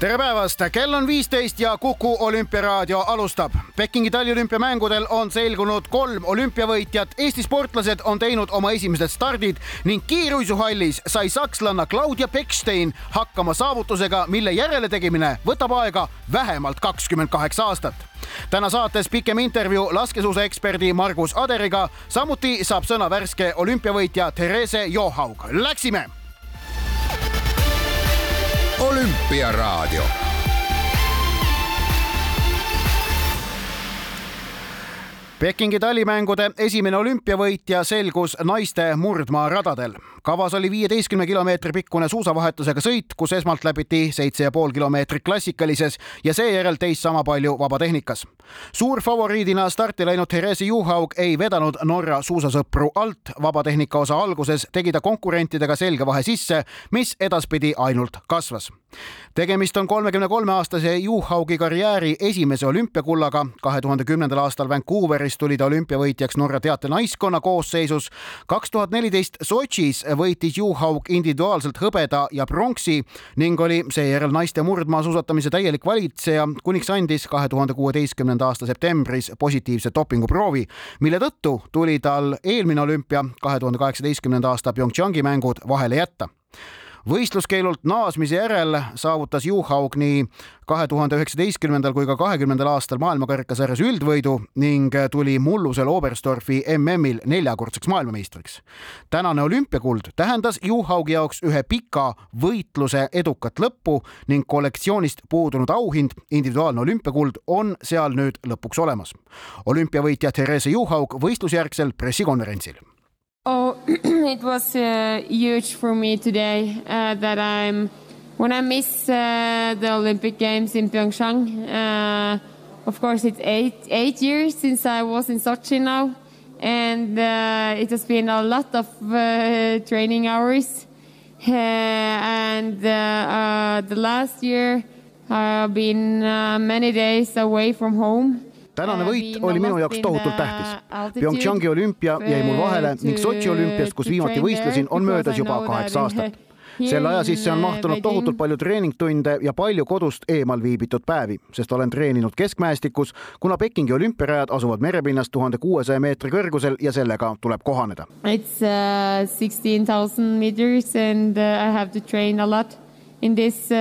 tere päevast, kell on viisteist ja Kuku olümpiaraadio alustab. Pekingi taliolümpiamängudel on selgunud kolm olümpiavõitjat, Eesti sportlased on teinud oma esimesed stardid ning kiiruisuhallis sai sakslanna Claudia Beckstein hakkama saavutusega, mille järeletegemine võtab aega vähemalt kakskümmend kaheksa aastat täna saates pikem intervjuu laskesuusaeksperdi Margus Aderiga, samuti saab sõna värske olümpiavõitja Therese Johaug. Läksime olümpiaraadio. Pekingi talimängude esimene olümpiavõitja selgus naiste murdmaaradadel. Kavas oli viieteistkümne kilomeetri pikkune suusavahetusega sõit, kus esmalt läbiti seitse ja pool kilomeetrit klassikalises ja seejärel teist sama palju vabatehnikas. suurfavoriidina starti läinud Therese Juhaug ei vedanud Norra suusasõpru alt. vabatehnika osa alguses tegi ta konkurentidega selge vahe sisse, mis edaspidi ainult kasvas tegemist on kolmekümne kolme aastase Juhaugi karjääri esimese olümpiakullaga. kahe tuhande kümnendal aastal Vancouveris tuli ta olümpiavõitjaks Norra teatenaiskonna koosseisus. kaks tuhat neliteist Sotšis võitis Juhaug individuaalselt hõbeda ja pronksi ning oli seejärel naiste murdmaasuusatamise täielik valitseja, kuniks andis kahe tuhande kuueteistkümnenda aasta septembris positiivse dopinguproovi, mille tõttu tuli tal eelmine olümpia, kahe tuhande kaheksateistkümnenda aasta PyeongChangi mängud vahele jätta võistluskeelult naasmise järel saavutas Juhaug nii kahe tuhande üheksateistkümnendal kui ka kahekümnendal aastal maailmakarikasarjas üldvõidu ning tuli mullusel Oberstdorfi MM-il neljakordseks maailmameistriks. tänane olümpiakuld tähendas Juhaugi jaoks ühe pika võitluse edukat lõppu ning kollektsioonist puudunud auhind, individuaalne olümpiakuld, on seal nüüd lõpuks olemas. olümpiavõitja Therese Juhaug võistlusjärgsel pressikonverentsil Oh, it was uh, huge for me today uh, that I'm when I miss uh, the Olympic Games in Pyeongchang. Uh, of course, it's eight eight years since I was in Sochi now, and uh, it has been a lot of uh, training hours. and the last year, I've been many days away from home tänane võit oli minu jaoks tohutult tähtis. PyeongChangi olümpia jäi mul vahele ning Sotši olümpiast, kus viimati võistlesin, on möödas juba kaheksa aastat selle aja sisse on mahtunud tohutult palju treeningtunde ja palju kodust eemal viibitud päevi, sest olen treeninud keskmäestikus, kuna Pekingi olümpiarajad asuvad merepinnast tuhande kuuesaja meetri kõrgusel ja sellega tuleb kohaneda. It's uh, sixteen thousand meters and uh, I have to train a lot in this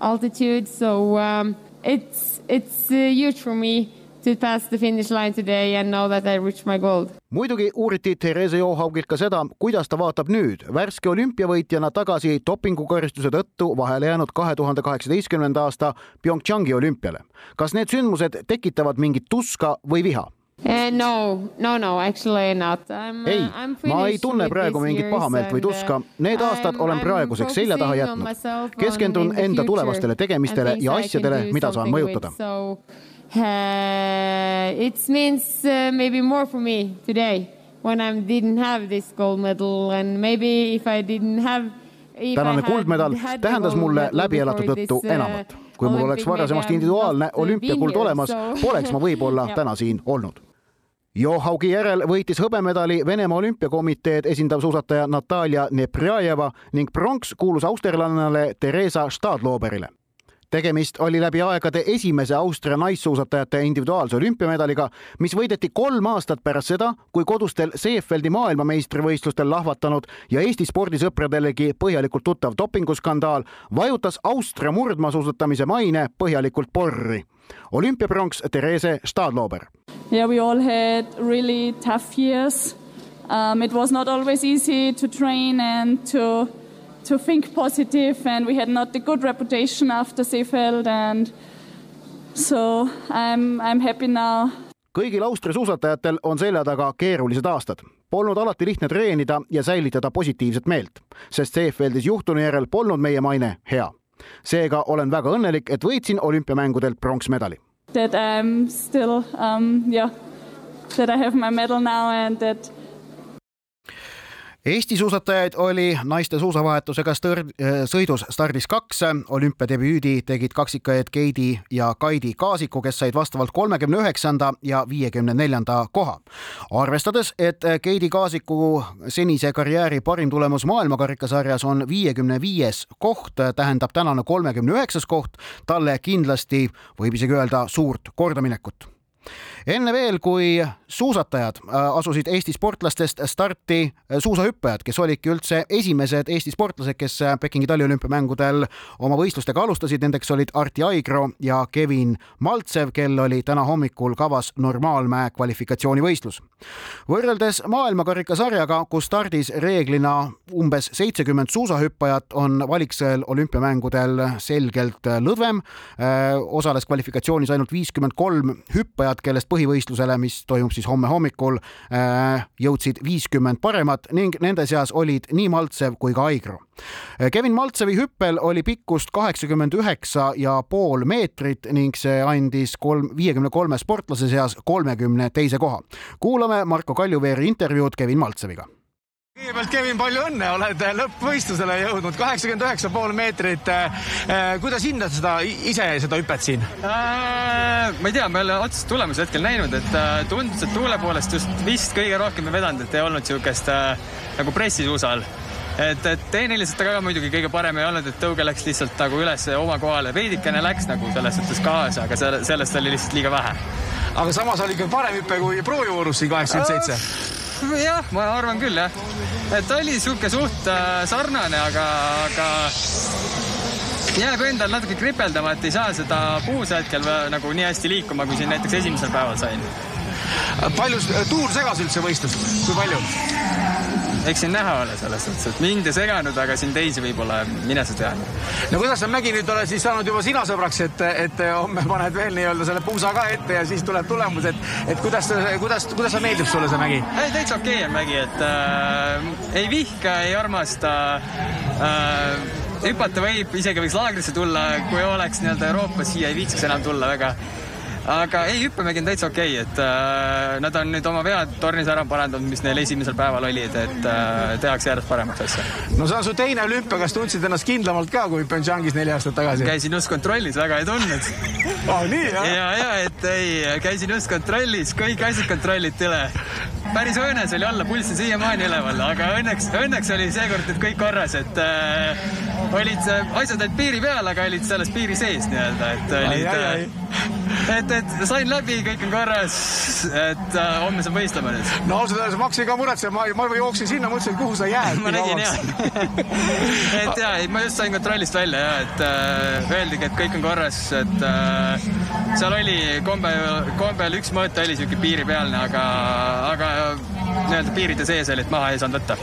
altitude so um, it's it's uh, huge for me to pass the finish line today and know that I reached my goal. muidugi uuriti Therese Johaugilt ka seda, kuidas ta vaatab nüüd värske olümpiavõitjana tagasi dopingukaristuse tõttu vahele jäänud kahe tuhande kaheksateistkümnenda aasta PyeongChangi olümpiale. kas need sündmused tekitavad mingit tuska või viha? Uh, no, no, no, actually not. I'm, ei, ma ei tunne praegu mingit pahameelt või tuska. Need aastad olen praeguseks selja taha jätnud. keskendun enda tulevastele tegemistele ja asjadele, mida saan mõjutada. Uh, it means uh, maybe more for me today when I didn't have this gold medal and maybe if I didn't have tänane kuldmedal tähendas mulle läbielatu tõttu uh, enamat. Kui mul oleks varasemast individuaalne olümpiakuld olemas, poleks ma võib-olla täna siin olnud. Johaugi järel võitis hõbemedali Venemaa olümpiakomiteed esindav suusataja Natalja Neprjajeva ning pronks kuulus austerlannale Theresa Stadloberile tegemist oli läbi aegade esimese Austria naissuusatajate individuaalse olümpiamedaliga, mis võideti kolm aastat pärast seda, kui kodustel Seefeldi maailmameistrivõistlustel lahvatanud ja Eesti spordisõpradelegi põhjalikult tuttav dopinguskandaal vajutas Austria murdmaasuusatamise maine põhjalikult porri. olümpiapronks Therese Stadlober. Yeah, we all had really tough years. Um, it was not always easy to train and to to think positive and we had not a good reputation after Seefeld and so I'm, I'm happy now. kõigil Austria suusatajatel on selja taga keerulised aastad. Polnud alati lihtne treenida ja säilitada positiivset meelt, sest Seefeldis juhtunu järel polnud meie maine hea. seega olen väga õnnelik, et võitsin olümpiamängudelt pronksmedali. That I am still um, yeah, that I have my medal now and that Eesti suusatajaid oli naiste suusavahetusega stõr-, sõidus stardis kaks. olümpiadebüüdi tegid kaksikõed Keidi ja Kaidi Kaasiku, kes said vastavalt kolmekümne üheksanda ja viiekümne neljanda koha. arvestades, et Keidi Kaasiku senise karjääri parim tulemus maailmakarikasarjas on viiekümne viies koht, tähendab tänane kolmekümne üheksas koht talle kindlasti võib isegi öelda suurt kordaminekut enne veel, kui suusatajad äh, asusid Eesti sportlastest starti äh, suusahüppajad, kes olidki üldse esimesed Eesti sportlased, kes äh, Pekingi talliolümpiamängudel oma võistlustega alustasid, nendeks olid Arti Aigro ja Kevin Maltsev, kel oli täna hommikul kavas normaalmäe kvalifikatsioonivõistlus. võrreldes maailmakarikasarjaga, kus stardis reeglina umbes seitsekümmend suusahüppajat, on valiksõel olümpiamängudel selgelt lõdvem. osales kvalifikatsioonis ainult viiskümmend kolm hüppajat, kellest põhivõistlusele, mis toimub siis homme hommikul, äh, jõudsid viiskümmend paremat ning nende seas olid nii Maltsev kui ka Aigro. Äh, Kevin Maltsevi hüppel oli pikkust kaheksakümmend üheksa ja pool meetrit ning see andis kolm, viiekümne kolme sportlase seas kolmekümne teise koha. kuulame Marko Kaljuveeri intervjuud Kevin Maltseviga kõigepealt, Kevin, palju õnne, oled lõppvõistlusele jõudnud, kaheksakümmend üheksa pool meetrit. Äh, kuidas hindad seda ise, seda hüpet siin äh,? ma ei tea, ma ei ole otsest tulemusi hetkel näinud, et äh, tundus, et tuule poolest just vist kõige rohkem ei vedanud, et ei olnud niisugust äh, nagu pressisuusal et, et tehniliselt ka muidugi kõige parem ei olnud, et tõuge läks lihtsalt nagu üles oma kohale, veidikene läks nagu selles suhtes kaasa, aga selle, sellest oli lihtsalt liiga vähe. aga samas oli ikka parem hüpe kui proovivoorus siin kaheksakümmend seitse äh, jah, ma arvan küll jah, et oli sihuke suht äh, sarnane, aga, aga jääb endal natuke kripeldama, et ei saa seda puusa hetkel nagu nii hästi liikuma, kui siin näiteks esimesel päeval sain. palju tuur segas üldse võistlust, kui palju? Eks siin näha ole selles suhtes, et mind ei seganud, aga siin teisi võib-olla, mine sa tea. no kuidas sa Mägi nüüd oled siis saanud juba sina sõbraks, et, et homme paned veel nii-öelda selle puusa ka ette ja siis tuleb tulemus, et, et kuidas, kuidas, kuidas meeldib sulle see Mägi? ei, täitsa okei okay on Mägi, et äh, ei vihka, ei armasta äh, hüpata võib, isegi võiks laagrisse tulla, kui oleks nii-öelda Euroopas siia ei viitsiks enam tulla väga aga ei, hüppemägi on täitsa okei okay,, et äh, nad on nüüd oma vead tornis ära parandanud, mis neil esimesel päeval olid, et äh, tehakse järjest paremaks asja. no see on su teine olümpia, kas tundsid ennast kindlamalt ka kui Pyeongchangis neli aastat tagasi? käisin just kontrollis, väga ei tundnud oh,. nii jah? ja, ja et ei, käisin just kontrollis, kõik asjad kontrolliti üle päris õõnes oli olla, pulss on siiamaani üleval, aga õnneks, õnneks oli seekord nüüd kõik korras, et äh, olid asjad olid piiri peal, aga olid selles piiri sees nii-öelda, et olid, äh, et, et sain läbi, kõik on korras, et äh, homme saab võistlema nüüd. no ausalt öeldes ma hakkasin ka muretsema, ma, ma jooksin sinna, mõtlesin, et kuhu sa jääd. ma nägin jah et ja, ma just sain kontrollist välja ja, et äh, öeldigi, et kõik on korras, et äh, seal oli kombe, kombel üks mõõt oli siuke piiripealne, aga, aga nii-öelda piiride sees oli, et maha ei saanud võtta.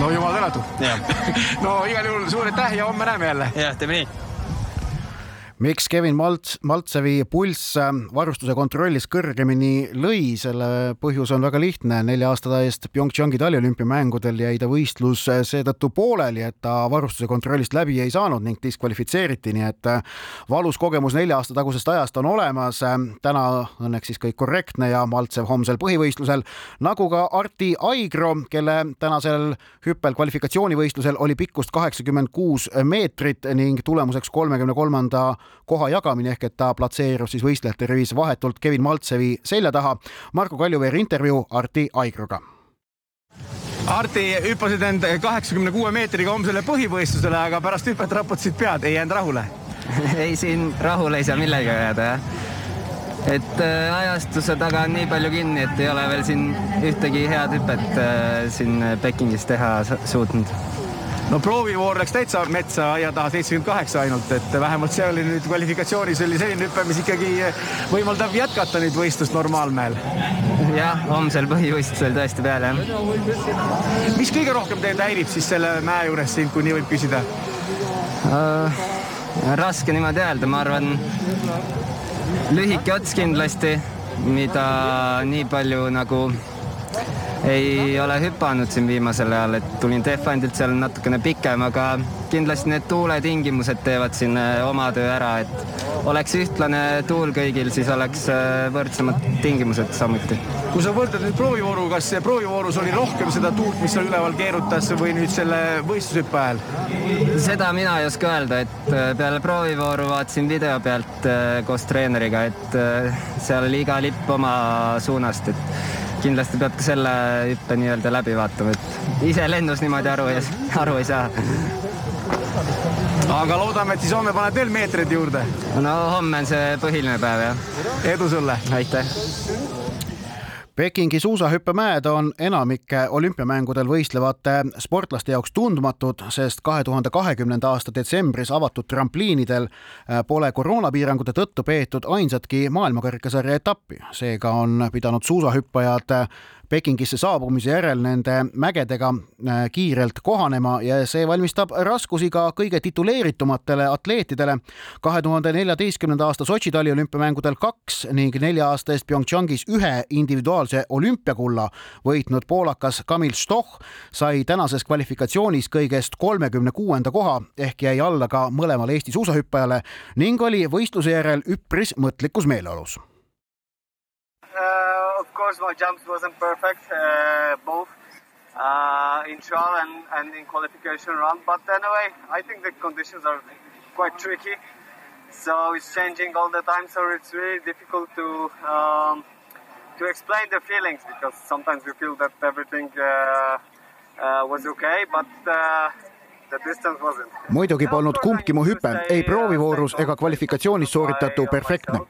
no jumal tänatud. no igal juhul suur aitäh ja homme näeme jälle. jah, teeme nii miks Kevin Malts, Maltsevi pulss äh, varustuse kontrollis kõrgemini lõi, selle põhjus on väga lihtne. nelja aasta eest PyeongChangi taliolümpiamängudel jäi ta võistlus äh, seetõttu pooleli, et ta varustuse kontrollist läbi ei saanud ning diskvalifitseeriti, nii et äh, valus kogemus nelja aasta tagusest ajast on olemas. täna õnneks siis kõik korrektne ja Maltsev homsel põhivõistlusel, nagu ka Arti Aigro, kelle tänasel hüppel kvalifikatsioonivõistlusel oli pikkust kaheksakümmend kuus meetrit ning tulemuseks kolmekümne kolmanda koha jagamine ehk et ta platseerus siis võistlejate rivis vahetult Kevin Maltsevi selja taha. Marko Kaljuveer intervjuu Arti Aigroga Arti, hüppasid end kaheksakümne kuue meetriga homsele põhivõistlusele, aga pärast hüpet raputasid pead, ei jäänud rahule ei, siin rahule ei saa millegagi jääda, jah. et äh, ajastuse taga on nii palju kinni, et ei ole veel siin ühtegi head hüpet äh, siin Pekingis teha suutnud no proovivoor läks täitsa metsa aia taha, seitsekümmend kaheksa ainult, et vähemalt see oli nüüd kvalifikatsioonis oli selline hüpe, mis ikkagi võimaldab jätkata nüüd võistlust normaalmäel. jah, homsel põhivõistlusel tõesti peale, jah. mis kõige rohkem teid häirib siis selle mäe juures siin, kui nii võib küsida uh,? raske niimoodi öelda, ma arvan, lühike ots kindlasti, mida nii palju nagu ei ole hüpanud siin viimasel ajal, et tulin Defandilt seal natukene pikem, aga kindlasti need tuuletingimused teevad siin äh, oma töö ära, et oleks ühtlane tuul kõigil, siis oleks äh, võrdsemad tingimused samuti. kui sa võrdled nüüd proovivooru, kas proovivoorus oli rohkem seda tuult, mis seal üleval keerutas või nüüd selle võistlushüppe ajal? seda mina ei oska öelda, et äh, peale proovivooru vaatasin video pealt koos treeneriga, et seal oli iga lipp oma suunast, et kindlasti peab ka selle hüppe nii-öelda läbi vaatama, et ise lennus niimoodi aru ei, aru ei saa. aga loodame, et siis homme paned veel meetreid juurde. no homme on see põhiline päev, jah. edu sulle! aitäh! Pekingi suusahüppemäed on enamike olümpiamängudel võistlevate sportlaste jaoks tundmatud, sest kahe tuhande kahekümnenda aasta detsembris avatud trampliinidel äh, pole koroonapiirangute tõttu peetud ainsatki maailmakarikasarja etappi. seega on pidanud suusahüppajad Pekingisse saabumise järel nende mägedega äh, kiirelt kohanema ja see valmistab raskusi ka kõige tituleeritumatele atleetidele. kahe tuhande neljateistkümnenda aasta Sotši taliolümpiamängudel kaks ning nelja aasta eest PyeongChangis ühe individuaalse olümpiakulla võitnud poolakas Kamil Stoch sai tänases kvalifikatsioonis kõigest kolmekümne kuuenda koha ehk jäi alla ka mõlemale Eesti suusahüppajale ning oli võistluse järel üpris mõtlikus meeleolus Uh, of course, my jumps wasn't perfect, uh, both uh, in trial and, and in qualification run. But anyway, I think the conditions are quite tricky. So it's changing all the time. So it's really difficult to um, to explain the feelings because sometimes you feel that everything uh, uh, was okay, but uh, muidugi polnud kumbki mu hüpe ei proovivoorus ega kvalifikatsioonis sooritatu perfektne.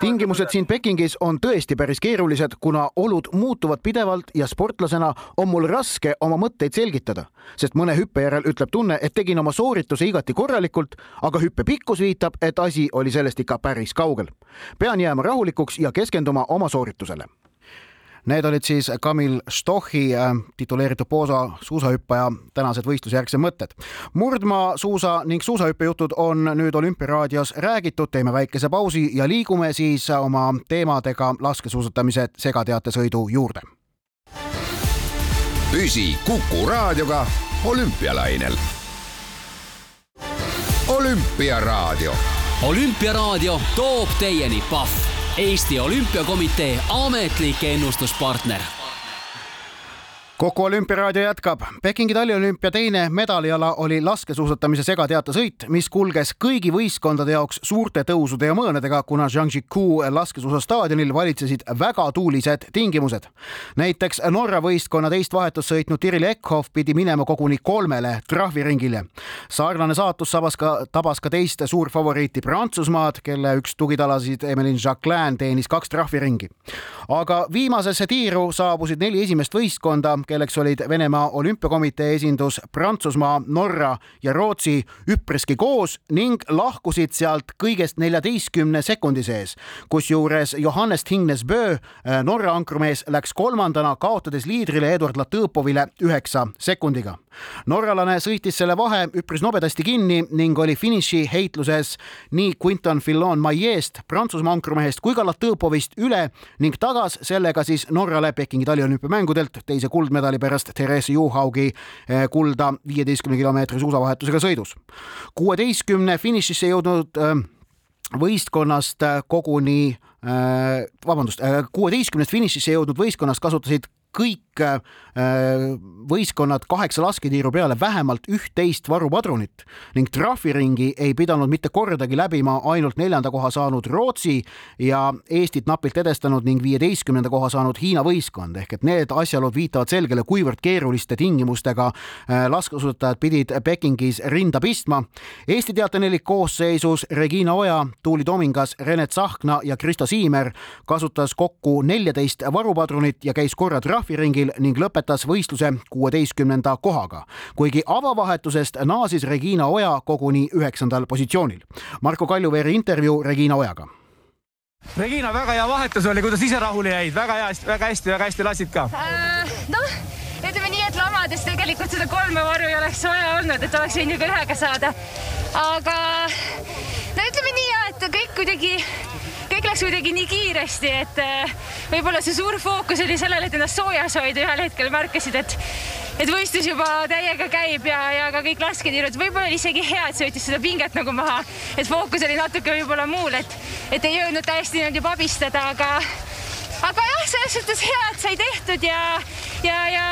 tingimused siin Pekingis on tõesti päris keerulised, kuna olud muutuvad pidevalt ja sportlasena on mul raske oma mõtteid selgitada, sest mõne hüppe järel ütleb tunne, et tegin oma soorituse igati korralikult, aga hüppe pikkus viitab, et asi oli sellest ikka päris kaugel. pean jääma rahulikuks ja keskenduma oma sooritusele Need olid siis Kamil Stochi äh, tituleeritud Poosa suusahüppaja tänased võistlusjärgsed mõtted. murdmaa suusa ning suusahüppejutud on nüüd Olümpiaraadios räägitud, teeme väikese pausi ja liigume siis oma teemadega laskesuusatamise segateatesõidu juurde. püsi Kuku raadioga olümpialainel. olümpiaraadio. olümpiaraadio toob teieni Pahv Eesti Olümpiakomitee ametlik ennustuspartner Kuku olümpiaraadio jätkab. Pekingi taliolümpia teine medaliala oli laskesuusatamise segateatesõit, mis kulges kõigi võistkondade jaoks suurte tõusude ja mõõnadega, kuna Zhangjiakou laskesuusastaadionil valitsesid väga tuulised tingimused. näiteks Norra võistkonna teist vahetust sõitnud Tiril Eckhoff pidi minema koguni kolmele trahviringile. sarnane saatus sabas ka, tabas ka teist suurfavoriiti Prantsusmaad, kelle üks tugitalasid Emmeline Jacquelin teenis kaks trahviringi. aga viimasesse tiiru saabusid neli esimest võistkonda kelleks olid Venemaa olümpiakomitee esindus, Prantsusmaa, Norra ja Rootsi üpriski koos ning lahkusid sealt kõigest neljateistkümne sekundi sees. kusjuures Johannes Hingnes-Bö, äh, Norra ankrumees, läks kolmandana, kaotades liidrile Eduard Latõpovile üheksa sekundiga. norralane sõitis selle vahe üpris nobedasti kinni ning oli finiši heitluses nii Quinton Fillon-Maillet'st, Prantsusmaa ankrumehest kui ka Latõpovist üle ning tagas sellega siis Norrale Pekingi taliolümpiamängudelt teise kuldmedali kuldmedali pärast Therese Juhaugi eh, kulda viieteistkümne kilomeetri suusavahetusega sõidus. kuueteistkümne finišisse jõudnud eh, võistkonnast eh, koguni vabandust, kuueteistkümnest finišisse jõudnud võistkonnast kasutasid kõik äh, võistkonnad kaheksa lasketiiru peale vähemalt üht-teist varupadrunit ning trahviringi ei pidanud mitte kordagi läbima ainult neljanda koha saanud Rootsi ja Eestit napilt edestanud ning viieteistkümnenda koha saanud Hiina võistkond ehk et need asjaolud viitavad selgele, kuivõrd keeruliste tingimustega äh, laskesuusatajad pidid Pekingis rinda pistma. Eesti teatenelik koosseisus Regina Oja, Tuuli Tomingas, Rene Tsahkna ja Kristo Siimer kasutas kokku neljateist varupadrunit ja käis korra trahvi trahviringil ning lõpetas võistluse kuueteistkümnenda kohaga, kuigi avavahetusest naasis Regina Oja koguni üheksandal positsioonil. Marko Kaljuveeri intervjuu Regina Ojaga Regina, väga hea vahetus oli, kuidas ise rahule jäid, väga hea, väga hästi, väga hästi lasid ka äh,? noh, ütleme nii, et lamades tegelikult seda kolme varu ei oleks vaja olnud, et oleks võinud ju ka ühega saada. aga no ütleme nii ja, et kõik kuidagi kõik läks kuidagi nii kiiresti, et äh, võib-olla see suur fookus oli sellel, et ennast soojas hoida, ühel hetkel märkasid, et et võistlus juba täiega käib ja, ja ka kõik lasketiirud, võib-olla oli isegi hea, et see võttis seda pinget nagu maha, et fookus oli natuke võib-olla muul, et, et ei jõudnud täiesti niimoodi pabistada, aga aga jah, selles suhtes hea, et sai tehtud ja, ja, ja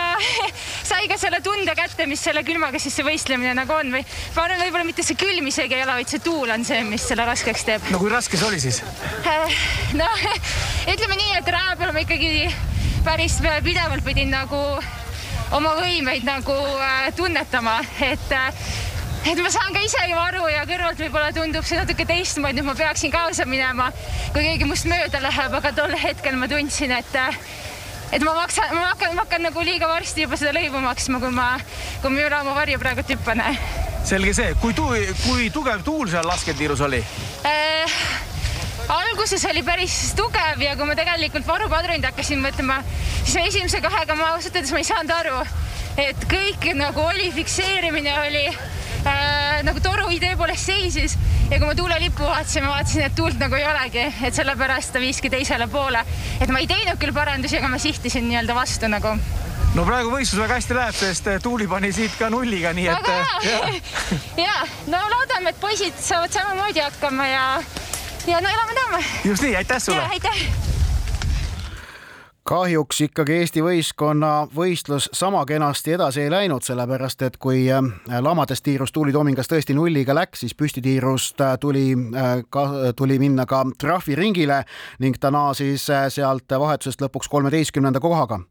sai ka selle tunde kätte, mis selle külmaga siis see võistlemine nagu on või ma arvan, võib-olla mitte see külm isegi ei ole, vaid see tuul on see, mis selle raskeks teeb. no kui raske see oli siis? noh, ütleme nii, et raja peal ma ikkagi päris pidevalt pidin nagu oma võimeid nagu äh, tunnetama, et äh, et ma saan ka ise ju aru ja kõrvalt võib-olla tundub see natuke teistmoodi, et ma peaksin kaasa minema, kui keegi must mööda läheb, aga tol hetkel ma tundsin, et et ma maksan, ma hakkan, ma hakkan nagu liiga varsti juba seda lõivu maksma, kui ma, kui ma üle oma varju praegu hüppan. selge see, kui tu-, kui tugev tuul seal lasketiirus oli äh,? alguses oli päris tugev ja kui ma tegelikult varupadrunid hakkasin mõtlema, siis esimese kahega ma ausalt öeldes ma ei saanud aru, et kõik nagu oli, fikseerimine oli äh, nagu toru idee poolest seisis ja kui ma tuulelippu vaatasin, ma vaatasin, et tuult nagu ei olegi, et sellepärast ta viiski teisele poole. et ma ei teinud küll parandusi, aga ma sihtisin nii-öelda vastu nagu no praegu võistlus väga hästi läheb, sest äh, Tuuli pani siit ka nulliga, nii et. Äh, ja, ja, no loodame, et poisid saavad samamoodi hakkama ja, ja no elame-näeme. just nii, aitäh sulle. aitäh kahjuks ikkagi Eesti võistkonna võistlus sama kenasti edasi ei läinud, sellepärast et kui äh, lamadest tiirus Tuuli Toomingas tõesti nulliga läks, siis püstitiirust äh, tuli äh, ka, tuli minna ka trahviringile ning ta naasis sealt vahetusest lõpuks kolmeteistkümnenda kohaga.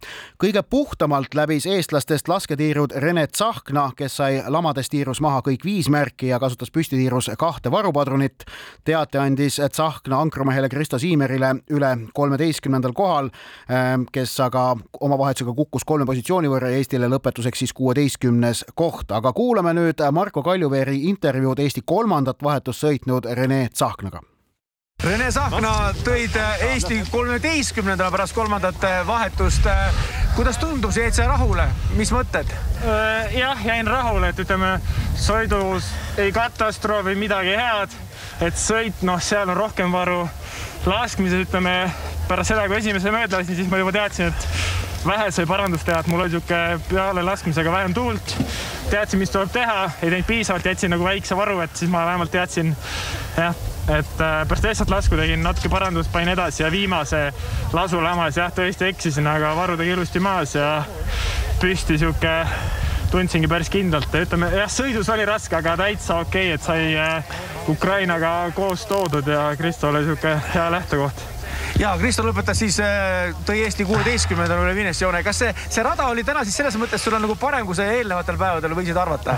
kõige puhtamalt läbis eestlastest lasketiirud Rene Tsahkna, kes sai lamadest tiirus maha kõik viis märki ja kasutas püstitiirus kahte varupadrunit. teate andis Tsahkna ankrumehele Kristo Siimerile üle kolmeteistkümnendal kohal kes aga oma vahetusega kukkus kolme positsiooni võrra ja Eestile lõpetuseks siis kuueteistkümnes koht, aga kuulame nüüd Marko Kaljuveeri intervjuud Eesti kolmandat vahetust sõitnud Rene Tsahknaga Rene Sahkna tõid Eesti kolmeteistkümnendale pärast kolmandat vahetust. kuidas tundus, jäid sa rahule, mis mõtted? Äh, jah, jäin rahule, et ütleme, sõidus ei katastroofi midagi head, et sõit, noh, seal on rohkem varu. laskmises ütleme pärast seda, kui esimese mööda lasin, siis ma juba teadsin, et vähe sai parandust teha, et mul oli niisugune peale laskmisega vähem tuult. teadsin, mis tuleb teha, ei teinud piisavalt, jätsin nagu väikse varu, et siis ma vähemalt teadsin jah, et äh, pärast lihtsalt lasku tegin natuke parandust, panin edasi ja viimase lasu lamas jah, tõesti eksisin, aga varu tegi ilusti maas ja püsti sihuke tundsingi päris kindlalt, ütleme jah, sõidus oli raske, aga täitsa okei okay,, et sai äh, Ukrainaga koos toodud ja Kristo oli sihuke hea lähtekoht ja Kristo lõpetas siis, äh, tõi Eesti kuueteistkümnendal üle Vinesjoone. kas see, see rada oli täna siis selles mõttes sulle nagu parem, kui sa eelnevatel päevadel võisid arvata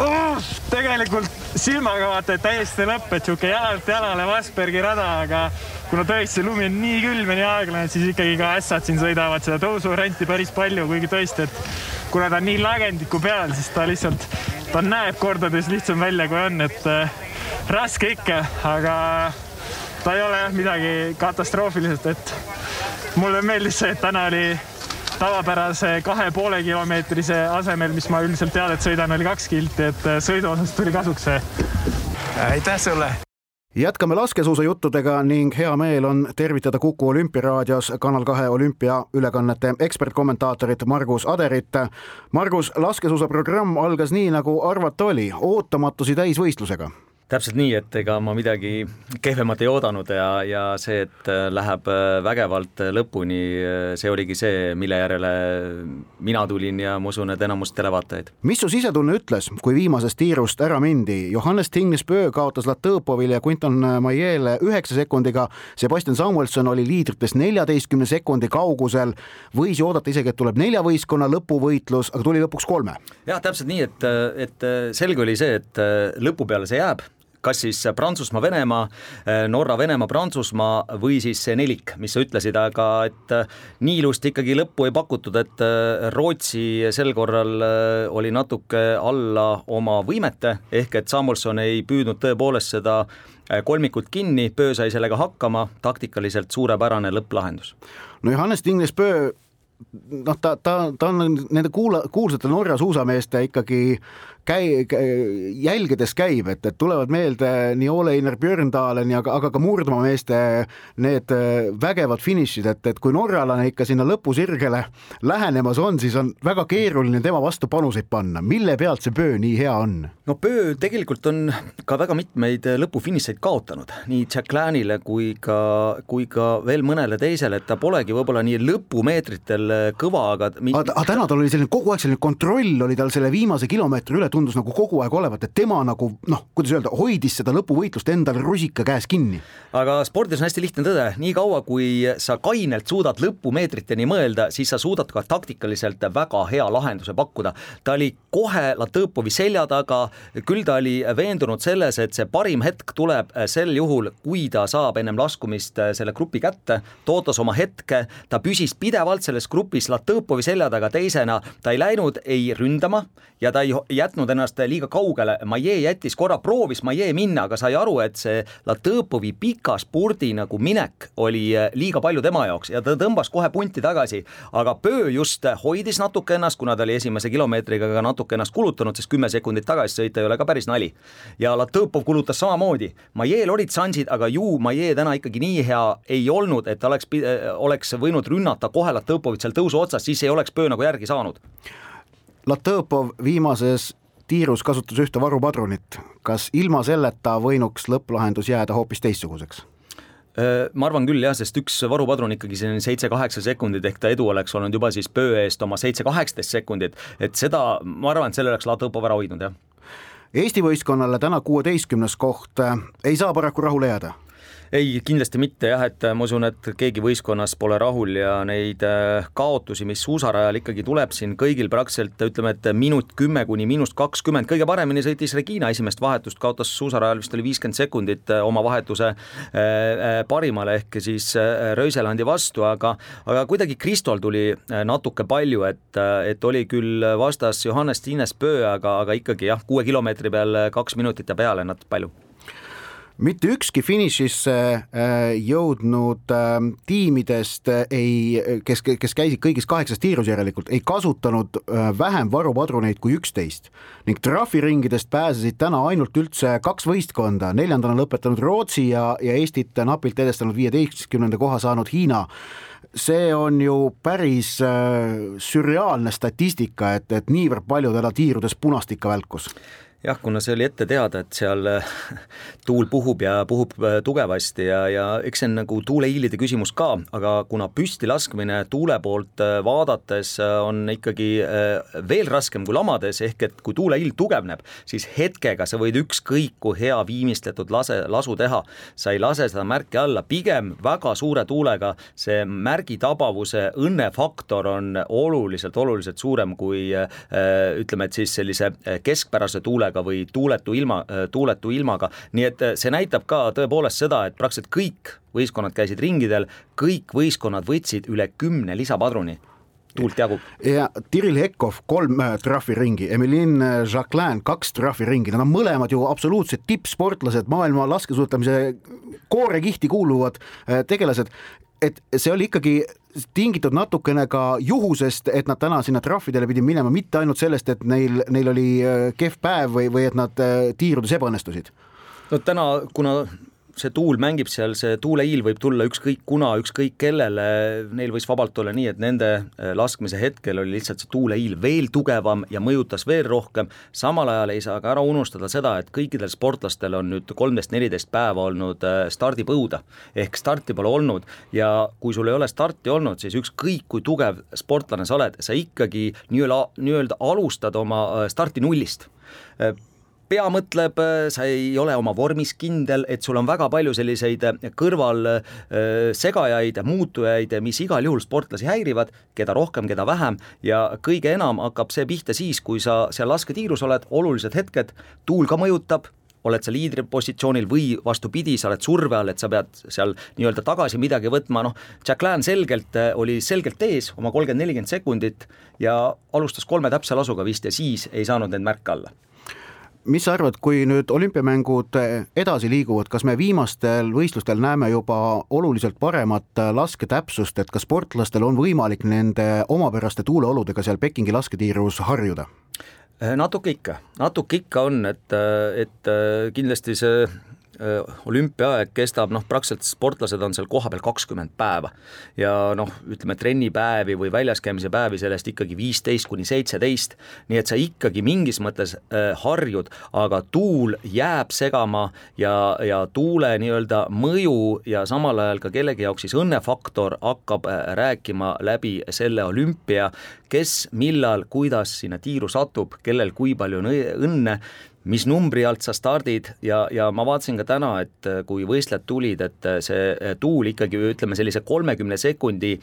oh,? tegelikult silmaga vaata, et täiesti lõpp, et sihuke jalalt jalale Vasbergi rada, aga kuna tõesti lumi on nii külm ja nii aeglane, siis ikkagi ka ässad siin sõidavad seda tõusuvarianti päris palju, kuigi tõesti, et kuna ta on nii lagendiku peal, siis ta lihtsalt, ta näeb kordades lihtsam välja, kui on, et äh, raske ikka, aga ta ei ole jah midagi katastroofiliselt, et mulle meeldis see, et täna oli tavapärase kahe poole kilomeetrise asemel, mis ma üldiselt teadet sõidan, oli kaks kilti, et sõidu osas tuli kasuks see. aitäh sulle! jätkame laskesuusajuttudega ning hea meel on tervitada Kuku olümpiaraadios Kanal kahe olümpiaülekannete ekspertkommentaatorit Margus Aderit. Margus, laskesuusaprogramm algas nii, nagu arvata oli, ootamatusi täisvõistlusega täpselt nii, et ega ma midagi kehvemat ei oodanud ja, ja see, et äh, läheb äh, vägevalt lõpuni, äh, see oligi see, mille järele mina tulin ja ma usun, et enamus televaatajaid. mis su sisetunne ütles, kui viimasest tiirust ära mindi? Johannes Tingnes-Pöö kaotas Latõpovile ja Quinton Maiele üheksa sekundiga, Sebastian Samuelson oli liidritest neljateistkümne sekundi kaugusel, võis ju oodata isegi, et tuleb nelja võistkonna lõpuvõitlus, aga tuli lõpuks kolme. jah, täpselt nii, et, et selge oli see, et lõpu peale see jääb kas siis Prantsusmaa, Venemaa, Norra, Venemaa, Prantsusmaa või siis see nelik, mis sa ütlesid, aga et äh, nii ilusti ikkagi lõppu ei pakutud, et äh, Rootsi sel korral oli natuke alla oma võimete, ehk et Samuelson ei püüdnud tõepoolest seda kolmikut kinni, Pöö sai sellega hakkama, taktikaliselt suurepärane lõpplahendus. no Johannes Tingnes Pöö noh, ta, ta, ta on nende kuula, kuulsate Norra suusameeste ikkagi käi-, jälgedes käib, et, et tulevad meelde nii Ole-Einar Björndalen ja aga, aga ka murdmaameeste need äh, vägevad finišid, et, et kui norralane ikka sinna lõpusirgele lähenemas on, siis on väga keeruline tema vastu panuseid panna. mille pealt see Pöö nii hea on? no Pöö tegelikult on ka väga mitmeid lõpufinišeid kaotanud, nii Jack Lanile kui ka, kui ka veel mõnele teisele, et ta polegi võib-olla nii lõpumeetritel kõva, aga aga täna tal oli selline kogu aeg selline kontroll oli tal selle viimase kilomeetri üle, tundus nagu kogu aeg olevat, et tema nagu noh, kuidas öelda, hoidis seda lõpuvõitlust endale rusika käes kinni. aga spordis on hästi lihtne tõde, niikaua kui sa kainelt suudad lõpumeetriteni mõelda, siis sa suudad ka taktikaliselt väga hea lahenduse pakkuda. ta oli kohe Latõpovi selja taga, küll ta oli veendunud selles, et see parim hetk tuleb sel juhul, kui ta saab ennem laskumist selle grupi kätte, ta ootas oma hetke, ta püsis pidevalt selles grupis Latõpovi selja taga teisena, ta ei läinud ei ründama ja ta ei jätnud ennast liiga kaugele, Maie jättis korra, proovis Maie minna, aga sai aru, et see Latõpovi pika spurdi nagu minek oli eh, liiga palju tema jaoks ja ta tõmbas kohe punti tagasi, aga Pöö just hoidis natuke ennast, kuna ta oli esimese kilomeetriga ka natuke ennast kulutanud, sest kümme sekundit tagasi sõita ei ole ka päris nali. ja Latõpov kulutas samamoodi, Maiel olid šansid, aga ju Maie täna ikkagi nii hea ei olnud, et ta oleks, oleks võinud rünnata kohe Latõpovit seal tõusu otsas, siis ei oleks Pöö nagu järgi saanud. Latõpov viimases tiirus kasutas ühte varupadrunit, kas ilma selleta võinuks lõpplahendus jääda hoopis teistsuguseks? Äh, ma arvan küll jah, sest üks varupadrun ikkagi selline seitse-kaheksa sekundit, ehk ta edu oleks olnud juba siis pöö eest oma seitse-kaheksateist sekundit, et seda, ma arvan, et selle oleks Latõpov ära hoidnud, jah. Eesti võistkonnale täna kuueteistkümnes koht, ei saa paraku rahule jääda ei, kindlasti mitte jah, et ma usun, et keegi võistkonnas pole rahul ja neid äh, kaotusi, mis suusarajal ikkagi tuleb siin kõigil praktiliselt ütleme, et minut kümme kuni miinus kakskümmend, kõige paremini sõitis Regina esimest vahetust, kaotas suusarajal vist oli viiskümmend sekundit äh, oma vahetuse äh, parimale ehk siis Röiselandi vastu, aga aga kuidagi Kristol tuli natuke palju, et, et oli küll vastas Johannes Tiines Pöö, aga, aga ikkagi jah, kuue kilomeetri peal kaks minutit ja peale natuke palju mitte ükski finišisse äh, jõudnud äh, tiimidest äh, ei, kes, kes käisid kõigis kaheksas tiirus järelikult, ei kasutanud vähem varupadruneid kui üksteist. Ning trahviringidest pääsesid täna ainult üldse kaks võistkonda, neljandana lõpetanud Rootsi ja, ja Eestit napilt edestanud viieteistkümnenda koha saanud Hiina. See on ju päris äh, sürreaalne statistika, et, et niivõrd palju teda tiirudes punast ikka välkus jah, kuna see oli ette teada, et seal äh, tuul puhub ja puhub äh, tugevasti ja, ja eks see on nagu tuuleiilide küsimus ka, aga kuna püsti laskmine tuule poolt äh, vaadates on ikkagi veel raskem kui lamades, ehk et kui tuuleiil tugevneb, siis hetkega sa võid ükskõik kui hea viimistletud lase, lasu teha, sa ei lase seda märki alla, pigem väga suure tuulega see märgi tabavuse õnnefaktor on oluliselt, oluliselt suurem kui ütleme, et siis sellise keskpärase tuulega tuulega või tuuletu ilma, tuuletu ilmaga, nii et eh, see näitab ka tõepoolest seda, et praktiliselt kõik võistkonnad käisid ringidel, kõik võistkonnad võtsid üle kümne lisapadruni. Tuult jagub. ja Tiril Hekov kolm äh, trahviringi, Emilin äh, Jacquelin kaks trahviringi, nad on mõlemad ju absoluutsed tippsportlased, maailma laskesuusatamise koorekihti kuuluvad äh, tegelased et see oli ikkagi tingitud natukene ka juhusest, et nad täna sinna trahvidele pidid minema, mitte ainult sellest, et neil, neil oli äh, kehv päev või, või et nad äh, tiirudes ebaõnnestusid? no täna, kuna see tuul mängib seal, see tuuleiil võib tulla ükskõik kuna, ükskõik kellele, neil võis vabalt olla nii, et nende äh, laskmise hetkel oli lihtsalt see tuuleiil veel tugevam ja mõjutas veel rohkem, samal ajal ei saa ka ära unustada seda, et kõikidel sportlastel on nüüd kolmteist, neliteist päeva olnud äh, stardipõuda, ehk starti pole olnud ja kui sul ei ole starti olnud, siis ükskõik kui tugev sportlane sa oled, sa ikkagi nii-öelda, nii-öelda alustad oma äh, starti nullist pea mõtleb, äh, sa ei ole oma vormis kindel, et sul on väga palju selliseid äh, kõrvalsegajaid, äh, muutujaid, mis igal juhul sportlasi häirivad, keda rohkem, keda vähem. Ja kõige enam hakkab see pihta siis, kui sa seal lasketiirus oled, olulised hetked, tuul ka mõjutab, oled sa liidripositsioonil või vastupidi, sa oled surve all, et sa pead seal nii-öelda tagasi midagi võtma, noh, Jack Lan selgelt oli selgelt ees oma kolmkümmend, nelikümmend sekundit ja alustas kolme täpse lasuga vist ja siis ei saanud neid märke alla mis sa arvad, kui nüüd olümpiamängud edasi liiguvad, kas me viimastel võistlustel näeme juba oluliselt paremat lasketäpsust, et kas sportlastel on võimalik nende omapäraste tuuleoludega seal Pekingi lasketiirus harjuda? natuke ikka, natuke ikka on, et, et kindlasti see Äh, olümpiaaeg kestab noh, praktiliselt sportlased on seal kohapeal kakskümmend päeva. Ja noh, ütleme trennipäevi või väljas käimise päevi sellest ikkagi viisteist kuni seitseteist, nii et sa ikkagi mingis mõttes äh, harjud, aga tuul jääb segama ja, ja tuule nii-öelda mõju ja samal ajal ka kellegi jaoks siis õnnefaktor hakkab äh, rääkima läbi selle olümpia, kes, millal, kuidas sinna tiiru satub, kellel kui palju on õnne mis numbri alt sa stardid ja, ja ma vaatasin ka täna, et äh, kui võistlejad tulid, et äh, see äh, tuul ikkagi ütleme sellise kolmekümne sekundi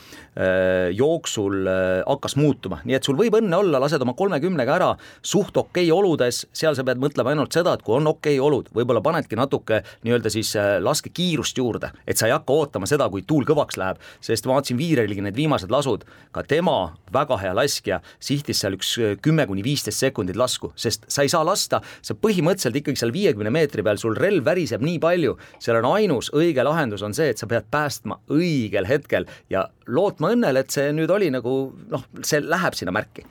jooksul hakkas muutuma, nii et sul võib õnne olla, lased oma kolmekümnega ära suht okei okay oludes, seal sa pead mõtlema ainult seda, et kui on okei okay olud, võib-olla panedki natuke nii-öelda siis laskekiirust juurde, et sa ei hakka ootama seda, kui tuul kõvaks läheb, sest ma vaatasin Viirelgi need viimased lasud, ka tema, väga hea laskja, sihtis seal üks kümme kuni viisteist sekundit lasku, sest sa ei saa lasta, sa sa põhimõtteliselt ikkagi seal viiekümne meetri peal, sul relv väriseb nii palju, seal on ainus õige lahendus on see, et sa pead päästma õigel hetkel ja lootma õnnele, et see nüüd oli nagu noh, see läheb sinna märki